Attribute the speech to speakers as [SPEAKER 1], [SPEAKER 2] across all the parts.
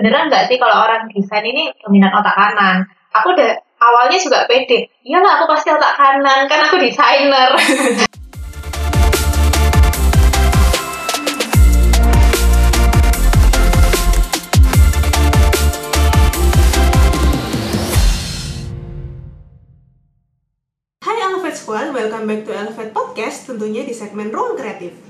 [SPEAKER 1] beneran nggak sih kalau orang desain ini dominan otak kanan? Aku udah awalnya juga pede. Iyalah aku pasti otak kanan kan aku desainer.
[SPEAKER 2] Hai Elevate Squad, welcome back to Elevate Podcast, tentunya di segmen Ruang Kreatif.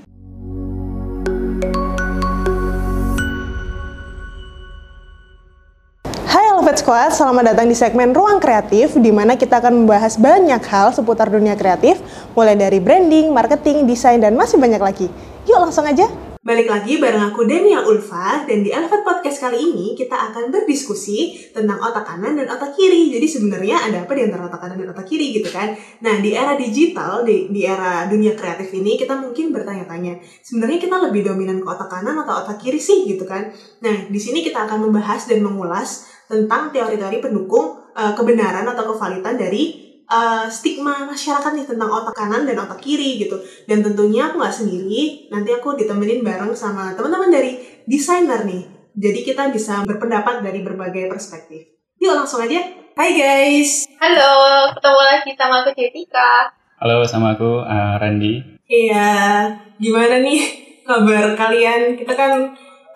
[SPEAKER 2] Elevate Squad, selamat datang di segmen Ruang Kreatif, di mana kita akan membahas banyak hal seputar dunia kreatif, mulai dari branding, marketing, desain, dan masih banyak lagi. Yuk langsung aja! Balik lagi bareng aku Denia Ulfa, dan di Elevate Podcast kali ini kita akan berdiskusi tentang otak kanan dan otak kiri. Jadi sebenarnya ada apa di antara otak kanan dan otak kiri gitu kan? Nah di era digital, di, di era dunia kreatif ini kita mungkin bertanya-tanya, sebenarnya kita lebih dominan ke otak kanan atau otak kiri sih gitu kan? Nah di sini kita akan membahas dan mengulas tentang teori-teori pendukung uh, kebenaran atau kevalitan dari uh, stigma masyarakat nih tentang otak kanan dan otak kiri gitu. Dan tentunya aku nggak sendiri, nanti aku ditemenin bareng sama teman-teman dari desainer nih. Jadi kita bisa berpendapat dari berbagai perspektif. Yuk langsung aja. Hai guys.
[SPEAKER 1] Halo, ketemu lagi sama aku Jessica.
[SPEAKER 3] Halo, sama aku uh, Randy.
[SPEAKER 2] Iya, gimana nih kabar kalian? Kita kan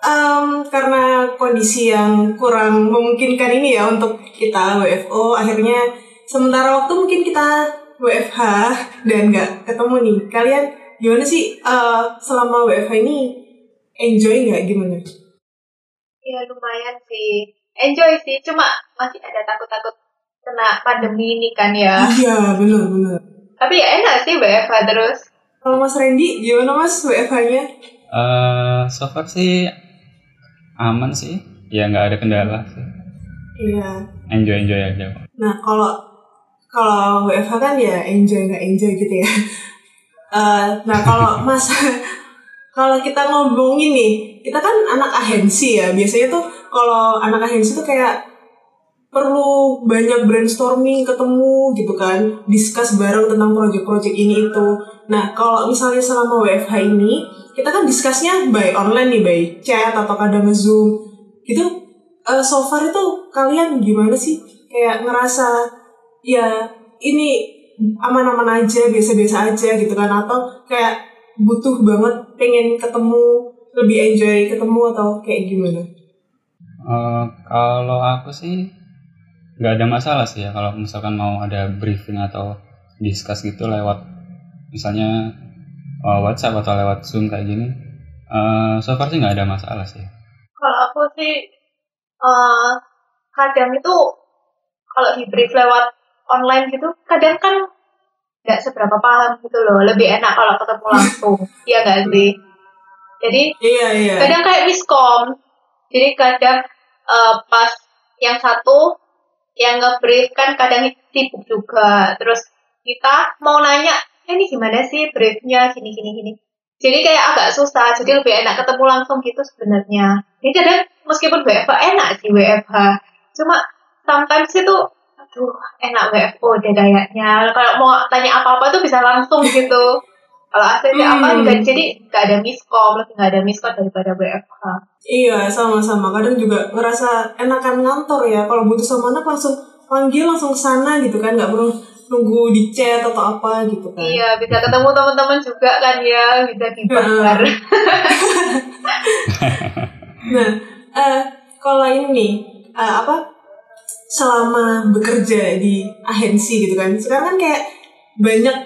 [SPEAKER 2] um, karena kondisi yang kurang memungkinkan ini ya untuk kita WFO, akhirnya sementara waktu mungkin kita WFH dan nggak ketemu nih. Kalian gimana sih uh, selama WFH ini enjoy nggak gimana?
[SPEAKER 1] Ya lumayan sih, enjoy sih. Cuma masih ada takut-takut kena pandemi ini kan ya.
[SPEAKER 2] Iya benar-benar.
[SPEAKER 1] Tapi ya enak sih WFH terus.
[SPEAKER 2] Kalau Mas Randy gimana Mas WFH-nya?
[SPEAKER 3] Uh, so far sih aman sih, ya nggak ada kendala sih.
[SPEAKER 2] Iya.
[SPEAKER 3] Enjoy enjoy aja.
[SPEAKER 2] Nah kalau kalau WFH kan ya enjoy nggak enjoy gitu ya. Uh, nah kalau Mas kalau kita ngomongin nih, kita kan anak agensi ya. Biasanya tuh kalau anak agensi tuh kayak perlu banyak brainstorming, ketemu gitu kan, discuss bareng tentang project-project ini itu. Nah, kalau misalnya selama WFH ini, kita kan discussnya by online nih, by chat atau kadang nge-zoom. Gitu, uh, so far itu kalian gimana sih? Kayak ngerasa, ya ini aman-aman aja, biasa-biasa aja gitu kan. Atau kayak butuh banget pengen ketemu, lebih enjoy ketemu atau kayak gimana?
[SPEAKER 3] Uh, kalau aku sih nggak ada masalah sih ya kalau misalkan mau ada briefing atau discuss gitu lewat misalnya uh, WhatsApp atau lewat Zoom kayak gini. Uh, so far sih nggak ada masalah sih.
[SPEAKER 1] Kalau aku sih uh, kadang itu kalau di brief lewat online gitu, kadang kan nggak seberapa paham gitu loh. Lebih enak kalau ketemu langsung, iya nggak sih? Jadi
[SPEAKER 2] iya, iya.
[SPEAKER 1] kadang kayak miskom. Jadi kadang uh, pas yang satu yang nge-brief kan kadang sibuk juga. Terus kita mau nanya, eh, ini gimana sih briefnya gini gini gini. Jadi kayak agak susah, jadi lebih enak ketemu langsung gitu sebenarnya. Jadi kadang meskipun WFH enak sih WFH, cuma sometimes itu aduh enak WFO deh kayaknya. Kalau mau tanya apa-apa tuh bisa langsung gitu. Kalau ACC hmm. apa juga jadi gak ada miskom, lebih gak ada miskom daripada WFH.
[SPEAKER 2] Iya, sama-sama. Kadang juga ngerasa enakan ngantor ya. Kalau butuh sama anak langsung panggil langsung ke sana gitu kan, nggak perlu nunggu di chat atau apa gitu kan.
[SPEAKER 1] Iya, bisa ketemu teman-teman juga kan ya, bisa dibabar.
[SPEAKER 2] nah, uh, kalau ini uh, apa selama bekerja di agensi gitu kan, sekarang kan kayak banyak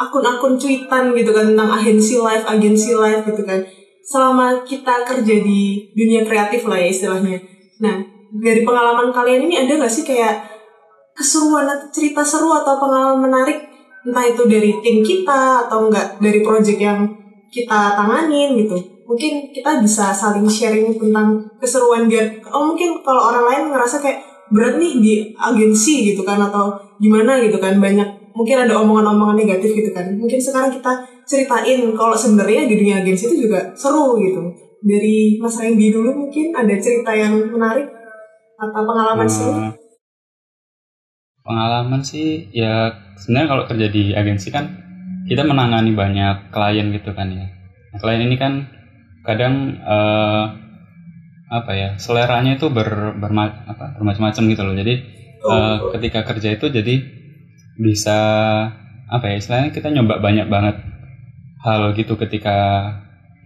[SPEAKER 2] akun-akun cuitan gitu kan tentang agensi live, agensi live gitu kan. Selama kita kerja di dunia kreatif lah ya istilahnya. Nah, dari pengalaman kalian ini ada gak sih kayak keseruan atau cerita seru atau pengalaman menarik entah itu dari tim kita atau enggak dari project yang kita tanganin gitu mungkin kita bisa saling sharing tentang keseruan biar oh mungkin kalau orang lain ngerasa kayak berat nih di agensi gitu kan atau gimana gitu kan banyak mungkin ada omongan-omongan negatif gitu kan. Mungkin sekarang kita ceritain kalau sebenarnya di dunia agensi itu juga seru gitu. Dari Mas Randy dulu mungkin ada cerita yang menarik atau pengalaman hmm. seru
[SPEAKER 3] pengalaman sih ya sebenarnya kalau kerja di agensi kan kita menangani banyak klien gitu kan ya. Nah, klien ini kan kadang uh, apa ya seleranya itu ber, berma, apa, bermacam-macam gitu loh. Jadi
[SPEAKER 2] Oh,
[SPEAKER 3] eh, ketika kerja itu jadi bisa apa ya istilahnya kita nyoba banyak banget hal gitu ketika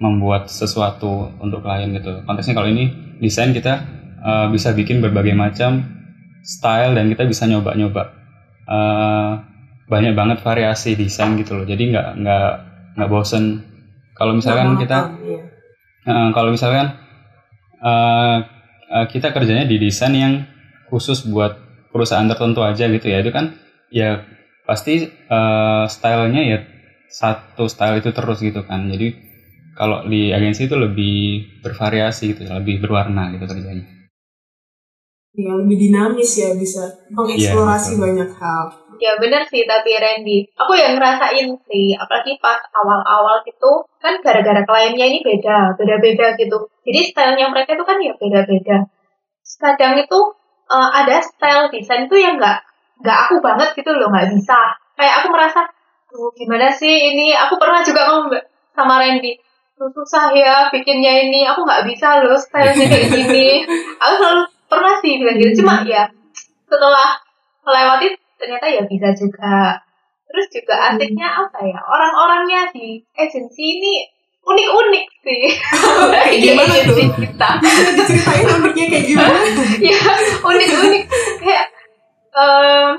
[SPEAKER 3] membuat sesuatu untuk klien gitu. Konteksnya kalau ini desain kita eh, bisa bikin berbagai macam style dan kita bisa nyoba-nyoba. Eh, banyak banget variasi desain gitu loh. Jadi nggak nggak nggak bosen. Kalau misalkan kita
[SPEAKER 2] iya.
[SPEAKER 3] Eh, kalau misalkan eh, eh, kita kerjanya di desain yang khusus buat perusahaan tertentu aja gitu ya. Itu kan ya pasti eh, stylenya ya satu style itu terus gitu kan jadi kalau di agensi itu lebih bervariasi gitu lebih berwarna gitu kerjanya
[SPEAKER 2] Iya, lebih dinamis ya bisa mengeksplorasi
[SPEAKER 3] betul.
[SPEAKER 2] banyak hal.
[SPEAKER 1] Ya bener sih tapi Randy, aku yang ngerasain sih, apalagi pas awal-awal gitu, kan gara-gara kliennya ini beda, beda-beda gitu. Jadi stylenya mereka itu kan ya beda-beda. Kadang itu eh, ada style desain tuh yang nggak nggak aku banget gitu loh, nggak bisa. Kayak aku merasa, tuh gimana sih ini? Aku pernah juga ngomong sama Randy, "Duh, susah ya bikinnya ini, aku nggak bisa loh stylenya kayak gini. aku selalu pernah sih bilang gitu, cuma ya setelah melewati ternyata ya bisa juga. Terus juga asiknya apa ya? Orang-orangnya di agensi ini unik-unik sih.
[SPEAKER 2] Kayak
[SPEAKER 1] Di
[SPEAKER 2] gimana tuh?
[SPEAKER 1] agensi kita.
[SPEAKER 2] Bisa diceritain uniknya kayak gimana?
[SPEAKER 1] ya, unik-unik kayak em,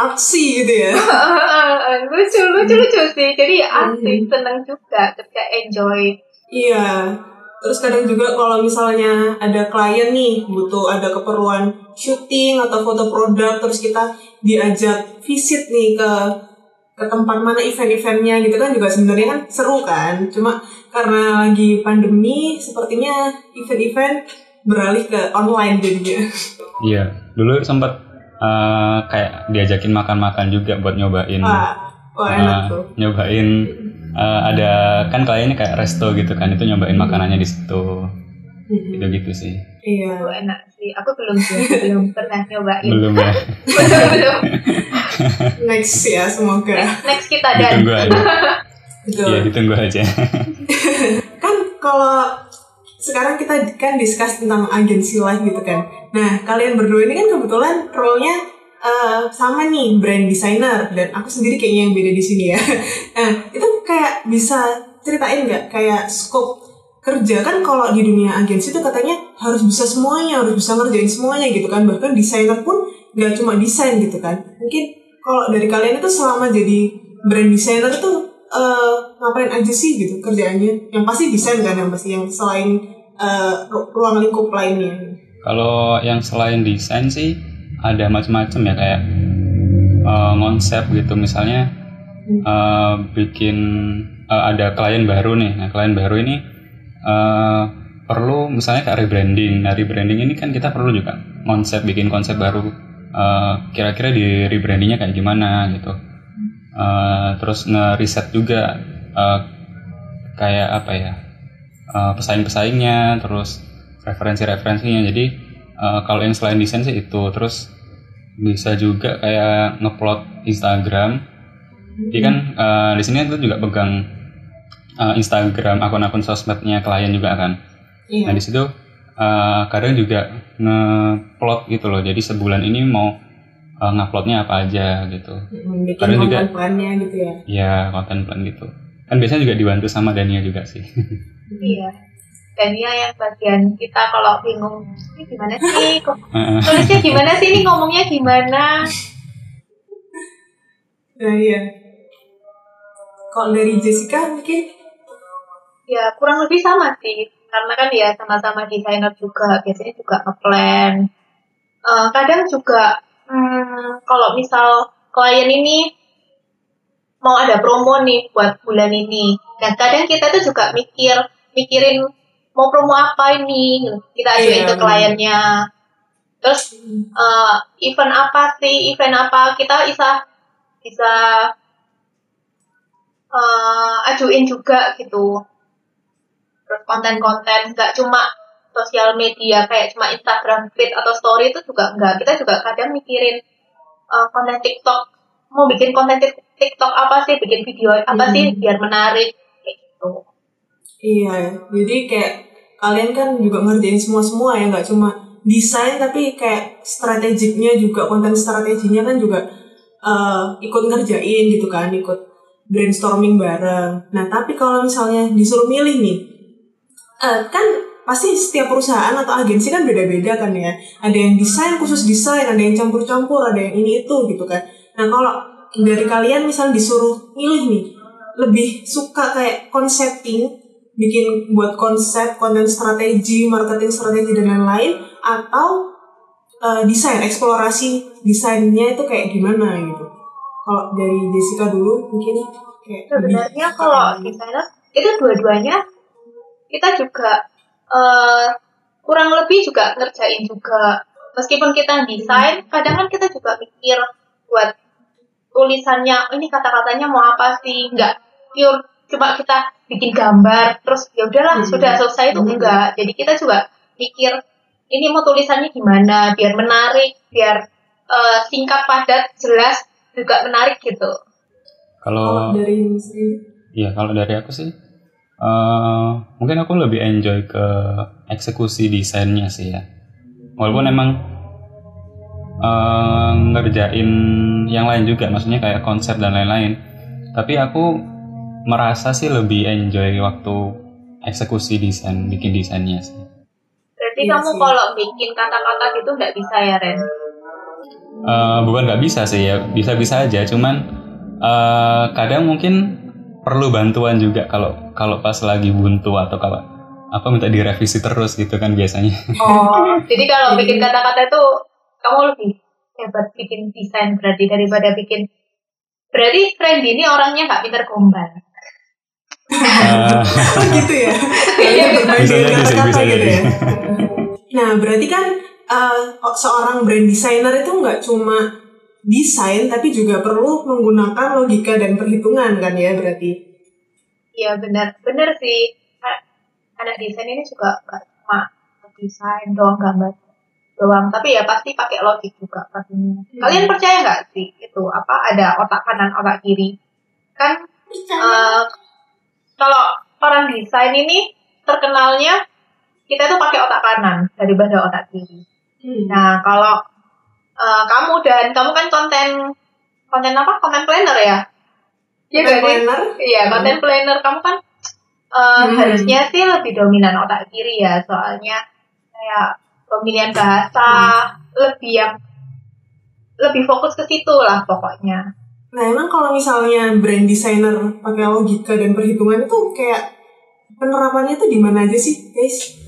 [SPEAKER 2] Aksi gitu ya.
[SPEAKER 1] lucu lucu lucu sih. Jadi asik, seneng juga, ketika enjoy.
[SPEAKER 2] Iya. Terus kadang juga kalau misalnya ada klien nih butuh ada keperluan syuting atau foto produk terus kita diajak visit nih ke ke tempat mana event-eventnya gitu kan juga sebenarnya kan seru kan. Cuma karena lagi pandemi sepertinya event-event beralih ke online jadinya.
[SPEAKER 3] iya dulu sempat eh, kayak diajakin makan-makan juga buat nyobain
[SPEAKER 2] Wah, wah enak tuh.
[SPEAKER 3] nyobain eh, ada kan kliennya kayak resto gitu kan itu nyobain makanannya di situ gitu gitu sih
[SPEAKER 2] Iya.
[SPEAKER 1] Enak sih. Aku belum belum pernah nyobain.
[SPEAKER 3] belum ya
[SPEAKER 1] belum, belum.
[SPEAKER 2] Next ya semoga.
[SPEAKER 1] Next kita dan
[SPEAKER 3] ditunggu aja
[SPEAKER 2] Gitu.
[SPEAKER 3] iya ditunggu aja
[SPEAKER 2] kan kalau sekarang kita kan discuss tentang agensi life gitu kan. Nah, kalian berdua ini kan kebetulan role-nya eh, sama nih brand designer dan aku sendiri kayaknya yang beda di sini ya. Nah, itu kayak bisa ceritain nggak kayak scope kerja kan kalau di dunia agensi itu katanya harus bisa semuanya, harus bisa ngerjain semuanya gitu kan. Bahkan desainer pun nggak cuma desain gitu kan. Mungkin kalau dari kalian itu selama jadi brand designer itu eh, ngapain aja sih gitu kerjaannya? Yang pasti desain kan yang pasti yang selain ru- ruang lingkup lainnya.
[SPEAKER 3] Kalau yang selain desain sih ada macam-macam ya kayak eh, konsep gitu misalnya eh, bikin eh, ada klien baru nih. Nah klien baru ini eh, perlu misalnya kayak rebranding. Nah rebranding ini kan kita perlu juga konsep bikin konsep baru. Kira-kira di rebrandingnya kayak gimana gitu. Eh, terus ngeriset juga eh, kayak apa ya eh, pesaing-pesaingnya terus referensi-referensinya. Jadi eh, kalau yang selain desain sih itu. Terus bisa juga kayak ngeplot Instagram. Jadi kan eh, di sini itu juga pegang eh, Instagram akun-akun sosmednya klien juga kan. Nah
[SPEAKER 2] Iya.
[SPEAKER 3] di situ eh, kadang juga ngeplot gitu loh. Jadi sebulan ini mau eh, nguploadnya apa aja gitu
[SPEAKER 2] Mm, Bikin
[SPEAKER 3] Kadang juga-
[SPEAKER 2] konten plannya gitu ya.
[SPEAKER 3] ya konten plan gitu kan biasanya juga dibantu sama Dania juga sih
[SPEAKER 1] Iya. Dan dia yang bagian kita kalau bingung, ini gimana sih? Tulisnya gimana sih? Ini ngomongnya gimana?
[SPEAKER 2] Nah iya. Kalau dari Jessica mungkin
[SPEAKER 1] Ya kurang lebih sama sih. Karena kan dia sama-sama desainer juga. Biasanya juga ngeplan. Eh, kadang juga hmm, kalau misal klien ini mau ada promo nih buat bulan ini. Dan kadang kita tuh juga mikir, mikirin mau promo apa ini. Kita ajuin
[SPEAKER 2] Iya,
[SPEAKER 1] ke kliennya. Terus eh, event apa sih? Event apa? Kita bisa bisa eh, ajuin juga gitu. Terus konten-konten nggak cuma sosial media kayak cuma Instagram feed atau story itu juga enggak. Kita juga kadang mikirin eh, konten TikTok. Mau bikin konten Tik- TikTok apa sih? Bikin video apa
[SPEAKER 2] Hmm.
[SPEAKER 1] sih biar menarik kayak gitu.
[SPEAKER 2] Iya, jadi kayak kalian kan juga ngerjain semua semua ya nggak cuma desain tapi kayak strategiknya juga konten strateginya kan juga uh, ikut ngerjain gitu kan ikut brainstorming bareng nah tapi kalau misalnya disuruh milih nih uh, kan pasti setiap perusahaan atau agensi kan beda-beda kan ya. Ada yang desain khusus desain ada yang campur-campur ada yang ini itu gitu kan. Nah kalau dari kalian misal disuruh milih nih lebih suka kayak concepting bikin buat konsep konten strategi marketing strategi dan lain-lain atau uh, desain eksplorasi desainnya itu kayak gimana gitu. Kalau dari Jessica dulu mungkin kayak
[SPEAKER 1] sebenarnya kalau desainer itu dua-duanya kita juga uh, kurang lebih juga ngerjain juga. Meskipun kita desain kadang kan kita juga mikir buat tulisannya oh, ini kata-katanya mau apa sih? Nggak. Pure cuma kita bikin gambar terus ya udahlah hmm. sudah selesai itu hmm. enggak jadi kita juga mikir ini mau tulisannya gimana? Biar menarik biar uh, singkat padat jelas juga menarik gitu.
[SPEAKER 3] Kalau dari Iya kalau dari aku sih uh, mungkin aku lebih enjoy ke eksekusi desainnya sih ya. Walaupun emang uh, ngerjain yang lain juga maksudnya kayak konsep dan lain-lain. Tapi aku merasa sih lebih enjoy waktu eksekusi desain bikin desainnya sih.
[SPEAKER 1] Berarti iya kamu sih. kalau bikin kata-kata gitu nggak bisa ya Ren?
[SPEAKER 3] Uh, bukan nggak bisa sih ya. Bisa-bisa aja cuman uh, kadang mungkin perlu bantuan juga kalau kalau pas lagi buntu atau kalau apa minta direvisi terus gitu kan biasanya.
[SPEAKER 1] Oh, jadi kalau bikin kata-kata itu kamu lebih hebat bikin desain berarti daripada bikin berarti friend ini orangnya nggak pinter gombal.
[SPEAKER 2] Uh, oh gitu ya. Iya, bisa jadi sih, bisa gitu ya. Nah, berarti kan uh, seorang brand designer itu nggak cuma desain tapi juga perlu menggunakan logika dan perhitungan kan ya berarti.
[SPEAKER 1] Iya benar, benar sih. Anak desain ini juga nggak cuma desain doang gambar doang, tapi ya pasti pakai logik juga pastinya. Hmm. Kalian percaya nggak sih itu apa ada otak kanan otak kiri? Kan uh, kalau orang desain ini terkenalnya kita tuh pakai otak kanan daripada otak kiri. Hmm. Nah kalau uh, kamu dan kamu kan konten konten apa? Konten planner ya? Iya
[SPEAKER 2] konten planner?
[SPEAKER 1] Iya konten hmm. planner kamu kan uh, hmm. harusnya sih lebih dominan otak kiri ya soalnya kayak pemilihan bahasa hmm. lebih yang lebih fokus ke situ lah pokoknya.
[SPEAKER 2] Nah emang kalau misalnya brand designer pakai logika dan perhitungan itu kayak penerapannya tuh di mana aja sih guys?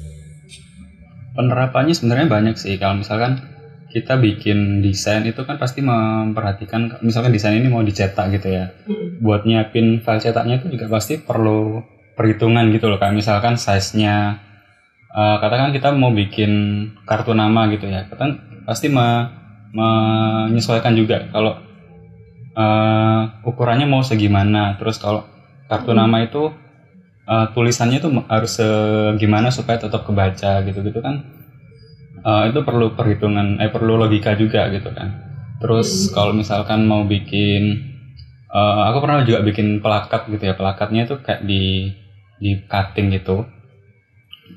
[SPEAKER 3] Penerapannya sebenarnya banyak sih kalau misalkan kita bikin desain itu kan pasti memperhatikan misalkan desain ini mau dicetak gitu ya. Hmm. Buat nyiapin file cetaknya itu juga pasti perlu perhitungan gitu loh kayak misalkan size-nya uh, katakan kita mau bikin kartu nama gitu ya. Kan pasti me, menyesuaikan juga kalau uh, ukurannya mau segimana terus kalau kartu hmm. nama itu uh, tulisannya itu harus segimana supaya tetap kebaca gitu gitu kan uh, itu perlu perhitungan eh perlu logika juga gitu kan terus hmm. kalau misalkan mau bikin uh, aku pernah juga bikin pelakat gitu ya pelakatnya itu kayak di di cutting gitu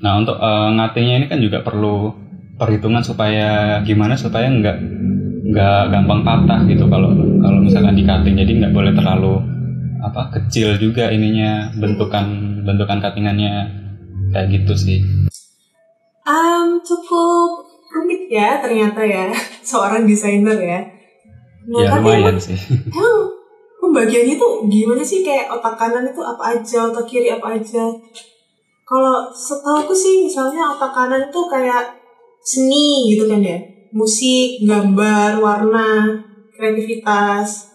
[SPEAKER 3] nah untuk uh, ngatingnya ini kan juga perlu perhitungan supaya gimana supaya nggak nggak gampang patah gitu kalau kalau misalkan di cutting jadi nggak boleh terlalu apa kecil juga ininya bentukan bentukan cuttingannya kayak gitu sih.
[SPEAKER 2] Cukup rumit ya ternyata ya seorang desainer ya.
[SPEAKER 3] Nah, ya lumayan emang, sih.
[SPEAKER 2] Emang pembagiannya tuh gimana sih kayak otak kanan itu apa aja, otak kiri apa aja? Kalau setahu aku sih misalnya otak kanan itu kayak seni gitu kan ya musik, gambar, warna, kreativitas.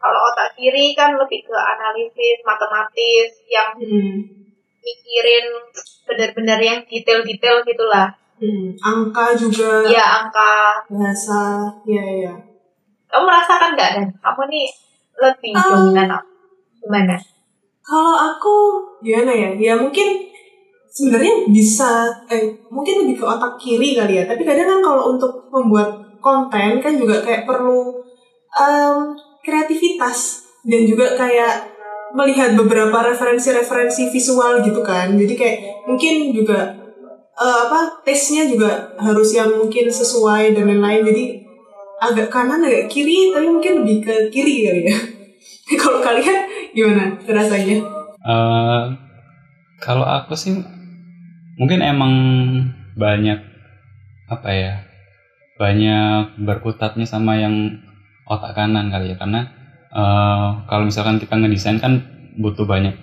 [SPEAKER 1] Kalau otak kiri kan lebih ke analisis, matematis, yang hmm. Mikirin benar-benar yang detail-detail gitulah.
[SPEAKER 2] Hmm. Angka juga.
[SPEAKER 1] Iya, angka.
[SPEAKER 2] Bahasa, iya, iya.
[SPEAKER 1] Kamu merasakan nggak, Dan? Kamu nih lebih um, dominan gimana?
[SPEAKER 2] Kalau aku, gimana ya? Ya mungkin sebenarnya bisa eh mungkin lebih ke otak kiri kali ya tapi kadang kan kalau untuk membuat konten kan juga kayak perlu um, kreativitas dan juga kayak melihat beberapa referensi-referensi visual gitu kan. Jadi kayak mungkin juga uh, apa taste-nya juga harus yang mungkin sesuai dan lain-lain. Jadi agak kanan agak kiri tapi mungkin lebih ke kiri kali ya. Kalau kalian gimana rasanya?
[SPEAKER 3] Uh, kalau aku sih mungkin emang banyak apa ya banyak berkutatnya sama yang otak kanan kali ya. Karena uh, kalau misalkan kita ngedesain kan butuh banyak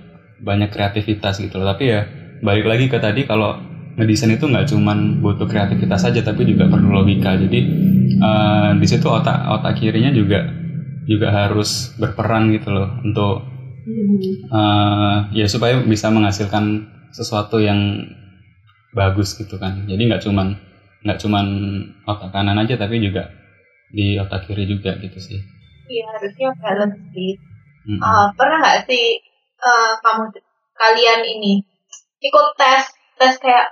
[SPEAKER 3] banyak kreativitas gitu loh. Tapi ya balik lagi ke tadi kalau ngedesain itu nggak cuman butuh kreativitas saja tapi juga perlu logika. Jadi uh, di situ otak otak kirinya juga juga harus berperan gitu loh untuk uh, ya supaya bisa menghasilkan sesuatu yang bagus gitu kan. Jadi nggak cuman nggak cuman otak kanan aja tapi juga di otak kiri juga gitu sih
[SPEAKER 1] iya harusnya balance sih. Mm-hmm. uh, pernah nggak sih uh, kamu kalian ini ikut tes tes kayak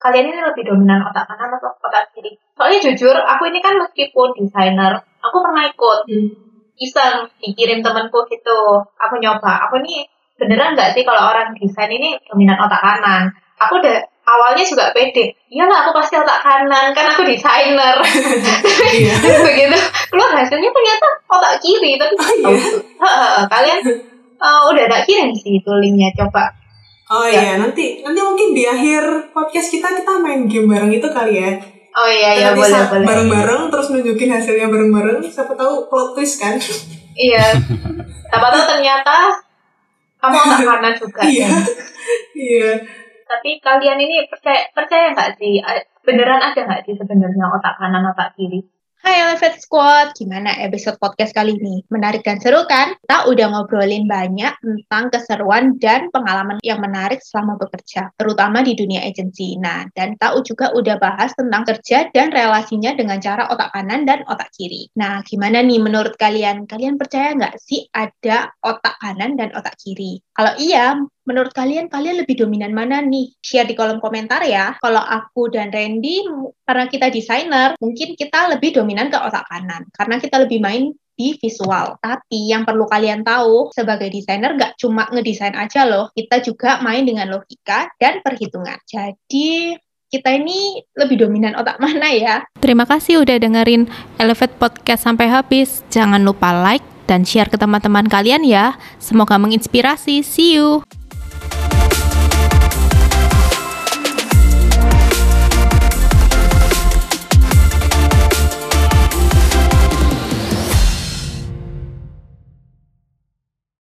[SPEAKER 1] kalian ini lebih dominan otak kanan atau otak kiri? Soalnya jujur aku ini kan meskipun desainer aku pernah ikut. Hmm. iseng dikirim temanku gitu aku nyoba. Aku nih beneran nggak sih kalau orang desain ini dominan otak kanan? Aku udah awalnya juga pede iyalah aku pasti otak kanan kan aku desainer iya. begitu keluar hasilnya ternyata otak kiri tapi oh, iya? oh, kalian uh, udah tak kirim sih itu linknya coba
[SPEAKER 2] oh ya. iya nanti nanti mungkin di akhir podcast kita kita main game bareng itu kali ya
[SPEAKER 1] Oh iya iya boleh boleh.
[SPEAKER 2] Bareng-bareng terus nunjukin hasilnya bareng-bareng. Siapa tahu plot twist kan?
[SPEAKER 1] iya. Siapa tahu ternyata kamu otak kanan juga.
[SPEAKER 2] Iya. Iya
[SPEAKER 1] tapi kalian ini percaya percaya nggak sih beneran ada nggak sih sebenarnya otak kanan otak kiri
[SPEAKER 4] Hai Elevate Squad, gimana episode podcast kali ini? Menarik dan seru kan? Kita udah ngobrolin banyak tentang keseruan dan pengalaman yang menarik selama bekerja, terutama di dunia agensi. Nah, dan tahu juga udah bahas tentang kerja dan relasinya dengan cara otak kanan dan otak kiri. Nah, gimana nih menurut kalian? Kalian percaya nggak sih ada otak kanan dan otak kiri? Kalau iya, menurut kalian kalian lebih dominan mana nih? Share di kolom komentar ya. Kalau aku dan Randy karena kita desainer, mungkin kita lebih dominan ke otak kanan karena kita lebih main di visual. Tapi yang perlu kalian tahu sebagai desainer nggak cuma ngedesain aja loh, kita juga main dengan logika dan perhitungan. Jadi kita ini lebih dominan otak mana ya?
[SPEAKER 5] Terima kasih udah dengerin Elevate Podcast sampai habis. Jangan lupa like dan share ke teman-teman kalian ya. Semoga menginspirasi. See you.